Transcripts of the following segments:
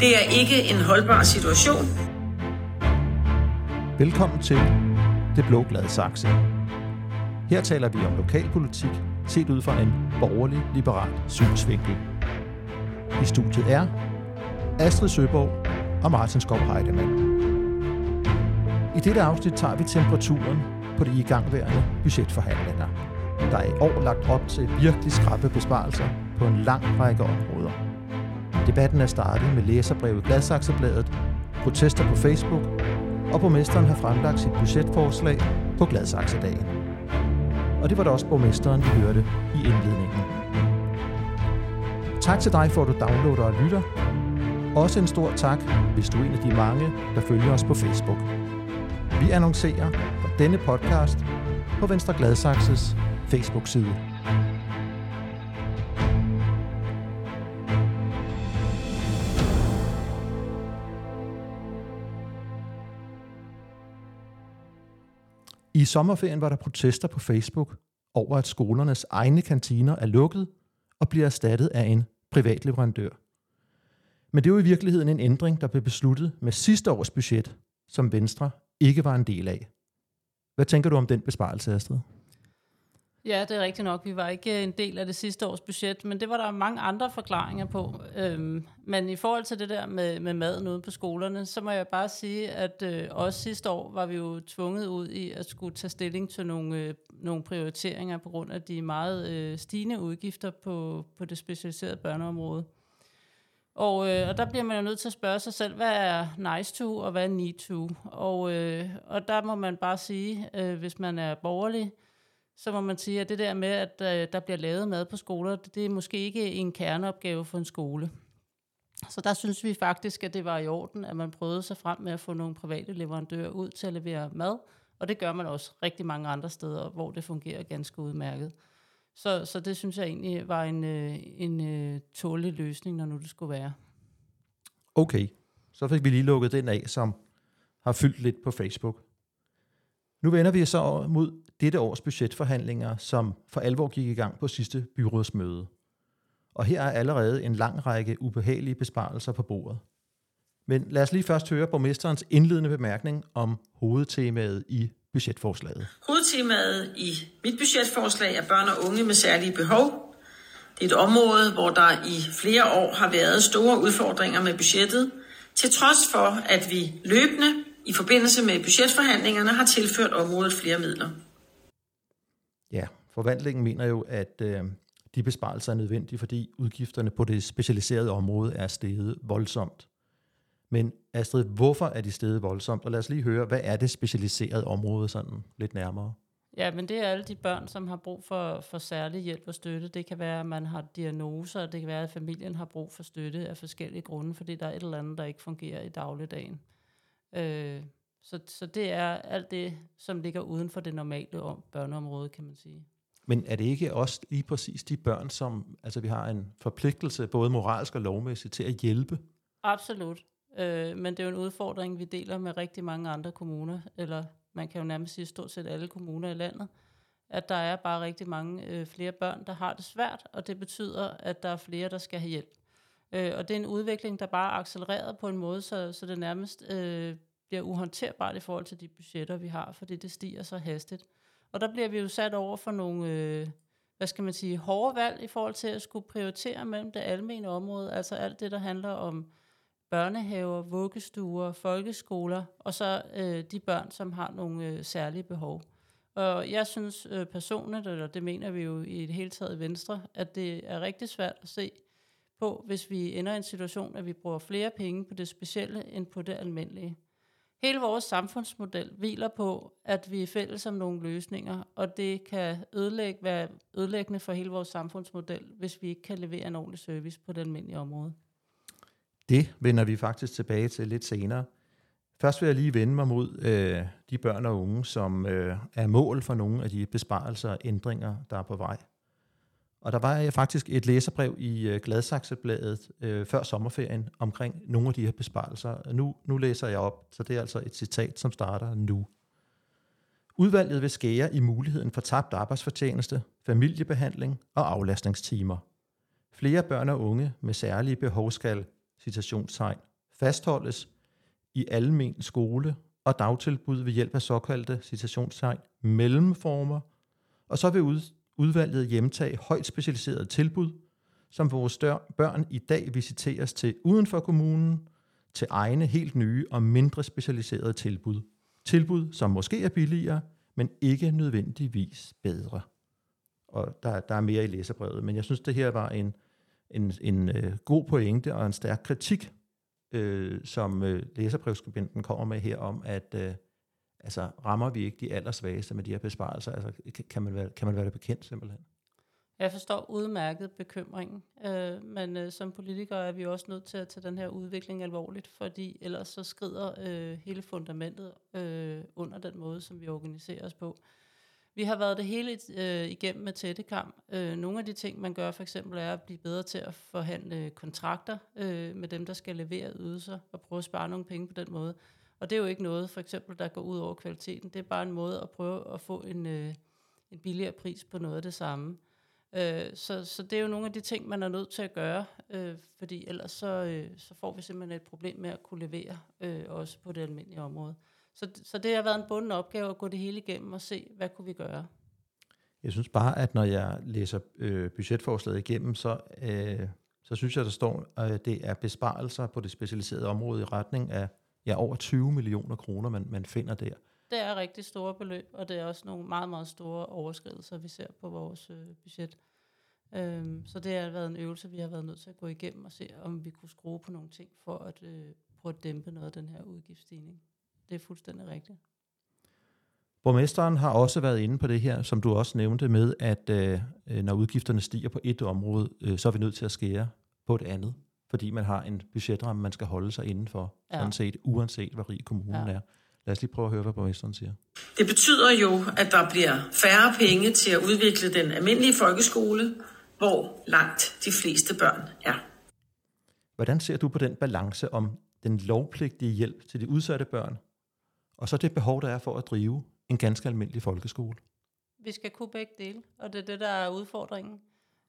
Det er ikke en holdbar situation. Velkommen til Det Blå Glade Saxe. Her taler vi om lokalpolitik set ud fra en borgerlig liberal synsvinkel. I studiet er Astrid Søborg og Martin Skov Heidemann. I dette afsnit tager vi temperaturen på de igangværende budgetforhandlinger. Der er i år lagt op til virkelig skrappe besparelser på en lang række områder. Debatten er startet med læserbrevet Gladsaxebladet, protester på Facebook, og borgmesteren har fremlagt sit budgetforslag på Gladsaxedagen. Og det var da også borgmesteren, vi hørte i indledningen. Tak til dig for, at du downloader og lytter. Også en stor tak, hvis du er en af de mange, der følger os på Facebook. Vi annoncerer for denne podcast på Venstre Gladsaxes Facebook-side. I sommerferien var der protester på Facebook over, at skolernes egne kantiner er lukket og bliver erstattet af en privat leverandør. Men det var i virkeligheden en ændring, der blev besluttet med sidste års budget, som Venstre ikke var en del af. Hvad tænker du om den besparelse, Astrid? Ja, det er rigtigt nok. Vi var ikke øh, en del af det sidste års budget, men det var der mange andre forklaringer på. Øhm, men i forhold til det der med, med maden ude på skolerne, så må jeg bare sige, at øh, også sidste år var vi jo tvunget ud i at skulle tage stilling til nogle, øh, nogle prioriteringer på grund af de meget øh, stigende udgifter på, på det specialiserede børneområde. Og, øh, og der bliver man jo nødt til at spørge sig selv, hvad er nice to, og hvad er need to? Og, øh, og der må man bare sige, øh, hvis man er borgerlig, så må man sige, at det der med, at øh, der bliver lavet mad på skoler, det, det er måske ikke en kerneopgave for en skole. Så der synes vi faktisk, at det var i orden, at man prøvede sig frem med at få nogle private leverandører ud til at levere mad, og det gør man også rigtig mange andre steder, hvor det fungerer ganske udmærket. Så, så det synes jeg egentlig var en, øh, en øh, tålig løsning, når nu det skulle være. Okay, så fik vi lige lukket den af, som har fyldt lidt på Facebook. Nu vender vi så mod dette års budgetforhandlinger, som for alvor gik i gang på sidste byrådsmøde. Og her er allerede en lang række ubehagelige besparelser på bordet. Men lad os lige først høre borgmesterens indledende bemærkning om hovedtemaet i budgetforslaget. Hovedtemaet i mit budgetforslag er børn og unge med særlige behov. Det er et område, hvor der i flere år har været store udfordringer med budgettet, til trods for, at vi løbende i forbindelse med budgetforhandlingerne har tilført området flere midler. Ja, forvandlingen mener jo, at øh, de besparelser er nødvendige, fordi udgifterne på det specialiserede område er steget voldsomt. Men Astrid, hvorfor er de steget voldsomt? Og lad os lige høre, hvad er det specialiserede område sådan lidt nærmere? Ja, men det er alle de børn, som har brug for, for særlig hjælp og støtte. Det kan være, at man har diagnoser, det kan være, at familien har brug for støtte af forskellige grunde, fordi der er et eller andet, der ikke fungerer i dagligdagen. Øh, så, så det er alt det, som ligger uden for det normale om børneområde, kan man sige. Men er det ikke også lige præcis de børn, som altså vi har en forpligtelse, både moralsk og lovmæssigt, til at hjælpe? Absolut. Øh, men det er jo en udfordring, vi deler med rigtig mange andre kommuner, eller man kan jo nærmest sige stort set alle kommuner i landet, at der er bare rigtig mange øh, flere børn, der har det svært, og det betyder, at der er flere, der skal have hjælp. Øh, og det er en udvikling, der bare er accelereret på en måde, så, så det nærmest øh, bliver uhåndterbart i forhold til de budgetter, vi har, fordi det stiger så hastigt. Og der bliver vi jo sat over for nogle, øh, hvad skal man sige, hårde valg i forhold til at skulle prioritere mellem det almene område, altså alt det, der handler om børnehaver, vuggestuer, folkeskoler, og så øh, de børn, som har nogle øh, særlige behov. Og jeg synes øh, personligt, eller det mener vi jo i det hele taget i Venstre, at det er rigtig svært at se på, hvis vi ender i en situation, at vi bruger flere penge på det specielle end på det almindelige. Hele vores samfundsmodel hviler på, at vi er fælles om nogle løsninger, og det kan ødelægge, være ødelæggende for hele vores samfundsmodel, hvis vi ikke kan levere en ordentlig service på det almindelige område. Det vender vi faktisk tilbage til lidt senere. Først vil jeg lige vende mig mod øh, de børn og unge, som øh, er mål for nogle af de besparelser og ændringer, der er på vej. Og der var faktisk et læserbrev i øh, Gladsaxebladet øh, før sommerferien omkring nogle af de her besparelser. Nu, nu læser jeg op, så det er altså et citat, som starter nu. Udvalget vil skære i muligheden for tabt arbejdsfortjeneste, familiebehandling og aflastningstimer. Flere børn og unge med særlige behov skal, citationstegn, fastholdes i almen skole og dagtilbud ved hjælp af såkaldte citationstegn mellemformer, og så vil ud, udvalget hjemtage højt specialiserede tilbud, som vores børn i dag visiteres til uden for kommunen, til egne helt nye og mindre specialiserede tilbud. Tilbud, som måske er billigere, men ikke nødvendigvis bedre. Og der, der er mere i læserbrevet, men jeg synes, det her var en, en, en øh, god pointe og en stærk kritik, øh, som øh, læserbrevskribenten kommer med her om, at øh, altså, rammer vi ikke de allersvageste med de her besparelser? Altså, kan, man være, kan man være det bekendt simpelthen? Jeg forstår udmærket bekymringen, øh, men øh, som politikere er vi også nødt til at tage den her udvikling alvorligt, fordi ellers så skrider øh, hele fundamentet øh, under den måde, som vi organiserer os på. Vi har været det hele øh, igennem med tættekam. Øh, nogle af de ting, man gør for eksempel, er at blive bedre til at forhandle kontrakter øh, med dem, der skal levere ydelser, og prøve at spare nogle penge på den måde. Og det er jo ikke noget, for eksempel, der går ud over kvaliteten. Det er bare en måde at prøve at få en, øh, en billigere pris på noget af det samme. Øh, så, så det er jo nogle af de ting, man er nødt til at gøre, øh, fordi ellers så, øh, så får vi simpelthen et problem med at kunne levere øh, også på det almindelige område. Så, så det har været en bunden opgave at gå det hele igennem og se, hvad kunne vi gøre. Jeg synes bare, at når jeg læser øh, budgetforslaget igennem, så, øh, så synes jeg, der står, at det er besparelser på det specialiserede område i retning af ja, over 20 millioner kroner, man, man finder der. Det er rigtig store beløb, og det er også nogle meget, meget store overskridelser, vi ser på vores øh, budget. Øhm, så det har været en øvelse, vi har været nødt til at gå igennem og se, om vi kunne skrue på nogle ting for at øh, prøve at dæmpe noget af den her udgiftsstigning. Det er fuldstændig rigtigt. Borgmesteren har også været inde på det her, som du også nævnte med, at øh, øh, når udgifterne stiger på et område, øh, så er vi nødt til at skære på et andet, fordi man har en budgetramme, man skal holde sig indenfor, ja. sådan set, uanset hvor rig kommunen ja. er. Lad os lige prøve at høre, hvad borgmesteren siger. Det betyder jo, at der bliver færre penge til at udvikle den almindelige folkeskole, hvor langt de fleste børn er. Hvordan ser du på den balance om den lovpligtige hjælp til de udsatte børn, og så det behov, der er for at drive en ganske almindelig folkeskole? Vi skal kunne begge dele, og det er det, der er udfordringen.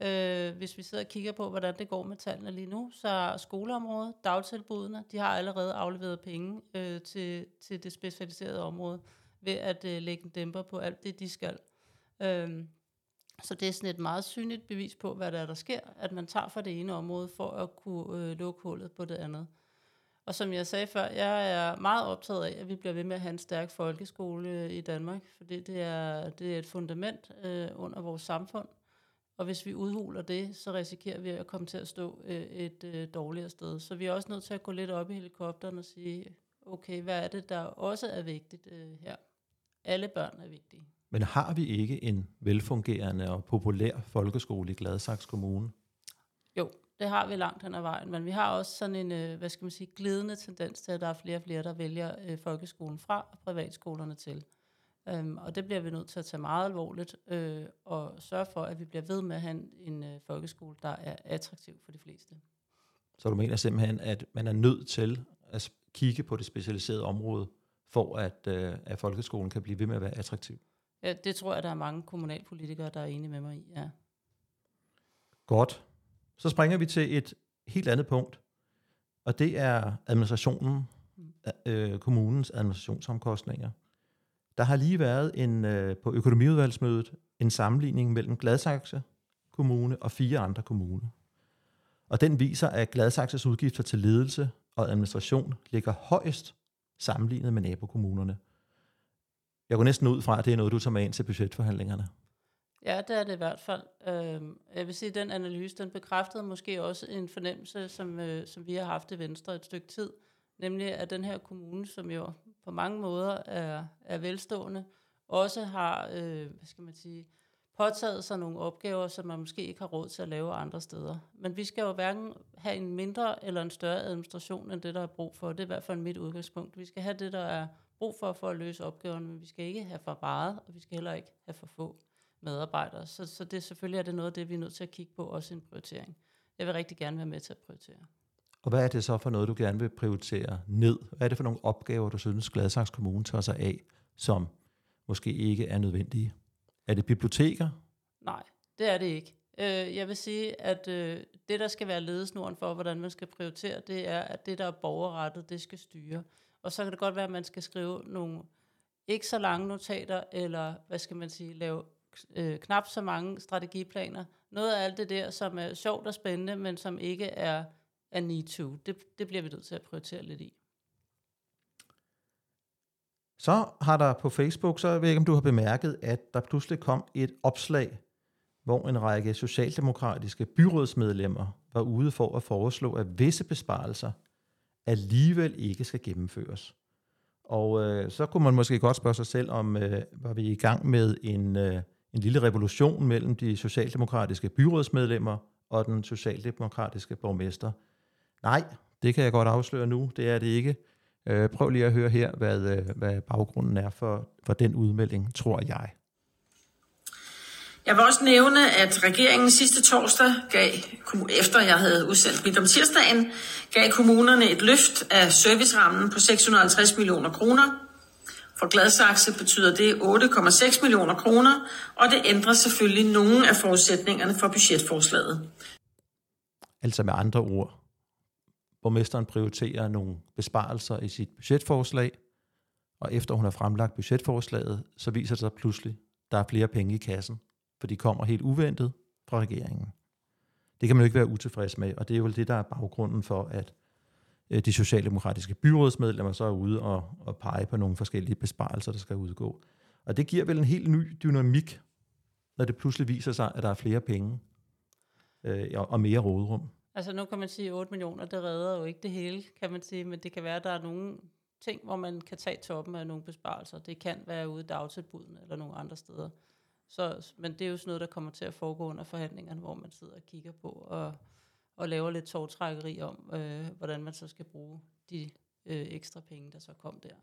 Øh, hvis vi sidder og kigger på, hvordan det går med tallene lige nu, så er skoleområdet, dagtilbudene, de har allerede afleveret penge øh, til, til det specialiserede område ved at øh, lægge en dæmper på alt det, de skal. Øh, så det er sådan et meget synligt bevis på, hvad der er, der sker, at man tager fra det ene område for at kunne øh, lukke hullet på det andet. Og som jeg sagde før, jeg er meget optaget af, at vi bliver ved med at have en stærk folkeskole øh, i Danmark, fordi det er, det er et fundament øh, under vores samfund. Og hvis vi udhuler det, så risikerer vi at komme til at stå øh, et øh, dårligere sted. Så vi er også nødt til at gå lidt op i helikopteren og sige, okay, hvad er det, der også er vigtigt øh, her? Alle børn er vigtige. Men har vi ikke en velfungerende og populær folkeskole i Gladsaxe Kommune? Jo, det har vi langt hen ad vejen, men vi har også sådan en, øh, hvad skal man sige, glidende tendens til, at der er flere og flere, der vælger øh, folkeskolen fra og privatskolerne til. Um, og det bliver vi nødt til at tage meget alvorligt øh, og sørge for, at vi bliver ved med at have en, en øh, folkeskole, der er attraktiv for de fleste. Så du mener simpelthen, at man er nødt til at kigge på det specialiserede område, for at, øh, at folkeskolen kan blive ved med at være attraktiv? Ja, det tror jeg, der er mange kommunalpolitikere, der er enige med mig i, ja. Godt. Så springer vi til et helt andet punkt, og det er administrationen, mm. øh, kommunens administrationsomkostninger. Der har lige været en øh, på økonomiudvalgsmødet en sammenligning mellem Gladsaxe Kommune og fire andre kommuner. Og den viser, at Gladsaxes udgifter til ledelse og administration ligger højst sammenlignet med nabokommunerne. Jeg går næsten ud fra, at det er noget, du tager med ind til budgetforhandlingerne. Ja, det er det i hvert fald. Øhm, jeg vil sige, at den analyse, den bekræftede måske også en fornemmelse, som, øh, som vi har haft i Venstre et stykke tid, nemlig at den her kommune, som jo på mange måder er, er velstående, også har, øh, hvad skal man sige, påtaget sig nogle opgaver, som man måske ikke har råd til at lave andre steder. Men vi skal jo hverken have en mindre eller en større administration, end det, der er brug for. Det er i hvert fald mit udgangspunkt. Vi skal have det, der er brug for for at løse opgaverne, men vi skal ikke have for meget, og vi skal heller ikke have for få medarbejdere. Så, så det selvfølgelig er det noget af det, vi er nødt til at kigge på, også en prioritering. Jeg vil rigtig gerne være med til at prioritere. Og hvad er det så for noget, du gerne vil prioritere ned? Hvad er det for nogle opgaver, du synes, Gladsaxe Kommune tager sig af, som måske ikke er nødvendige? Er det biblioteker? Nej, det er det ikke. Øh, jeg vil sige, at øh, det, der skal være ledesnoren for, hvordan man skal prioritere, det er, at det, der er borgerrettet, det skal styre. Og så kan det godt være, at man skal skrive nogle ikke så lange notater, eller hvad skal man sige, lave øh, knap så mange strategiplaner. Noget af alt det der, som er sjovt og spændende, men som ikke er, af need. Det, det bliver vi nødt til at prioritere lidt i. Så har der på Facebook, så jeg ved ikke, om du har bemærket, at der pludselig kom et opslag, hvor en række socialdemokratiske byrådsmedlemmer var ude for at foreslå, at visse besparelser alligevel ikke skal gennemføres. Og øh, så kunne man måske godt spørge sig selv, om øh, var vi i gang med en, øh, en lille revolution mellem de socialdemokratiske byrådsmedlemmer og den socialdemokratiske borgmester. Nej, det kan jeg godt afsløre nu, det er det ikke. Øh, prøv lige at høre her, hvad, øh, hvad baggrunden er for, for den udmelding, tror jeg. Jeg vil også nævne, at regeringen sidste torsdag gav, efter jeg havde udsendt mit om tirsdagen, gav kommunerne et løft af servicerammen på 650 millioner kroner. For Gladsaxe betyder det 8,6 millioner kroner, og det ændrer selvfølgelig nogle af forudsætningerne for budgetforslaget. Altså med andre ord, borgmesteren prioriterer nogle besparelser i sit budgetforslag, og efter hun har fremlagt budgetforslaget, så viser det sig pludselig, at der er flere penge i kassen for de kommer helt uventet fra regeringen. Det kan man jo ikke være utilfreds med, og det er jo det, der er baggrunden for, at øh, de socialdemokratiske byrådsmedlemmer så er ude og, og pege på nogle forskellige besparelser, der skal udgå. Og det giver vel en helt ny dynamik, når det pludselig viser sig, at der er flere penge øh, og mere rådrum. Altså nu kan man sige, at 8 millioner, det redder jo ikke det hele, kan man sige, men det kan være, at der er nogle ting, hvor man kan tage toppen af nogle besparelser. Det kan være ude i dagtilbudene eller nogle andre steder. Så, men det er jo sådan noget, der kommer til at foregå under forhandlingerne, hvor man sidder og kigger på og, og laver lidt tårtrækkeri om, øh, hvordan man så skal bruge de øh, ekstra penge, der så kom der.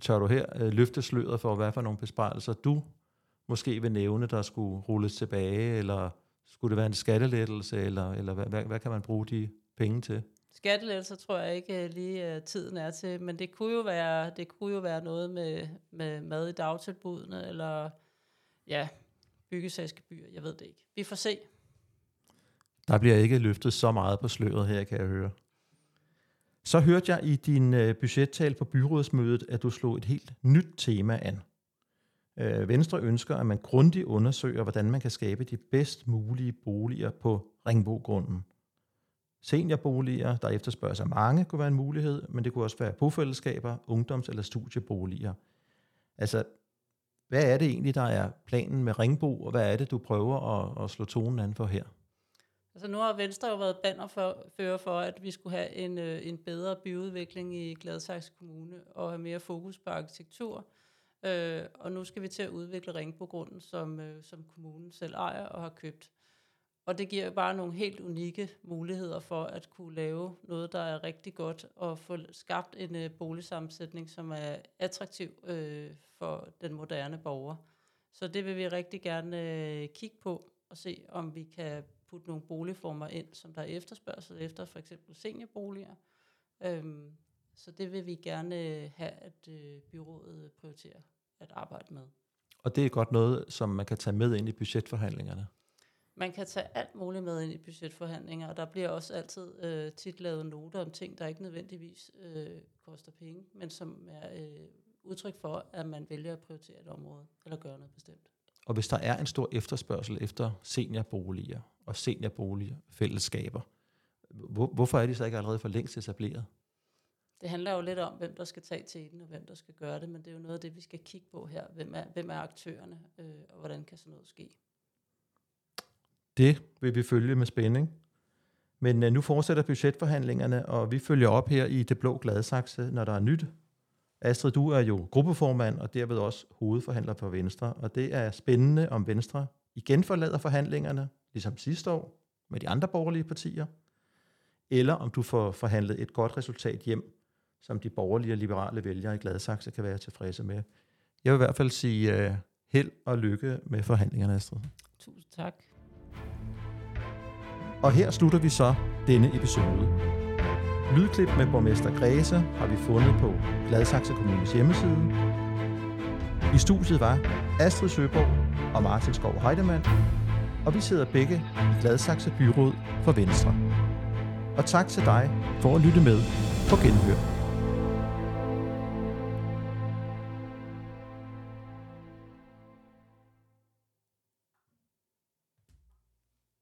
Tør du her øh, løfte sløret for, hvad for nogle besparelser du måske vil nævne, der skulle rulles tilbage, eller skulle det være en skattelettelse, eller, eller hvad, hvad, hvad kan man bruge de penge til? Skattelettelser tror jeg ikke øh, lige uh, tiden er til, men det kunne jo være, det kunne jo være noget med, med mad i dagtilbudene, eller ja, byggesagsgebyr, jeg ved det ikke. Vi får se. Der bliver ikke løftet så meget på sløret her, kan jeg høre. Så hørte jeg i din øh, budgettal på byrådsmødet, at du slog et helt nyt tema an. Øh, Venstre ønsker, at man grundigt undersøger, hvordan man kan skabe de bedst mulige boliger på Ringbogrunden. Seniorboliger, der efterspørges af mange, kunne være en mulighed, men det kunne også være bofællesskaber, ungdoms- eller studieboliger. Altså, hvad er det egentlig, der er planen med Ringbo, og hvad er det, du prøver at, at slå tonen an for her? Altså nu har Venstre jo været banner for, fører for at vi skulle have en, øh, en bedre byudvikling i Gladsaxe Kommune og have mere fokus på arkitektur. Øh, og nu skal vi til at udvikle Ringbogrunden, som, øh, som kommunen selv ejer og har købt. Og det giver bare nogle helt unikke muligheder for at kunne lave noget, der er rigtig godt, og få skabt en øh, boligsammensætning, som er attraktiv øh, for den moderne borger. Så det vil vi rigtig gerne øh, kigge på og se, om vi kan putte nogle boligformer ind, som der er efterspørgsel efter, for eksempel seniorboliger. Øhm, så det vil vi gerne øh, have, at øh, byrådet prioriterer at arbejde med. Og det er godt noget, som man kan tage med ind i budgetforhandlingerne? Man kan tage alt muligt med ind i budgetforhandlinger, og der bliver også altid øh, tit lavet noter om ting, der ikke nødvendigvis øh, koster penge, men som er øh, udtryk for, at man vælger at prioritere et område, eller gøre noget bestemt. Og hvis der er en stor efterspørgsel efter seniorboliger og seniorboligerfællesskaber, hvor, hvorfor er de så ikke allerede for længst etableret? Det handler jo lidt om, hvem der skal tage til den, og hvem der skal gøre det, men det er jo noget af det, vi skal kigge på her. Hvem er, hvem er aktørerne, øh, og hvordan kan sådan noget ske? Det vil vi følge med spænding. Men øh, nu fortsætter budgetforhandlingerne, og vi følger op her i Det Blå Gladsaxe, når der er nyt. Astrid, du er jo gruppeformand og derved også hovedforhandler for Venstre, og det er spændende, om Venstre igen forlader forhandlingerne, ligesom sidste år, med de andre borgerlige partier, eller om du får forhandlet et godt resultat hjem, som de borgerlige og liberale vælgere i Gladsaxe kan være tilfredse med. Jeg vil i hvert fald sige uh, held og lykke med forhandlingerne, Astrid. Tusind tak. Og her slutter vi så denne episode. Lydklip med borgmester Græse har vi fundet på Gladsaxe Kommunes hjemmeside. I studiet var Astrid Søborg og Martin Skov Heidemann. og vi sidder begge i Gladsaxe Byråd for Venstre. Og tak til dig for at lytte med på Genhør.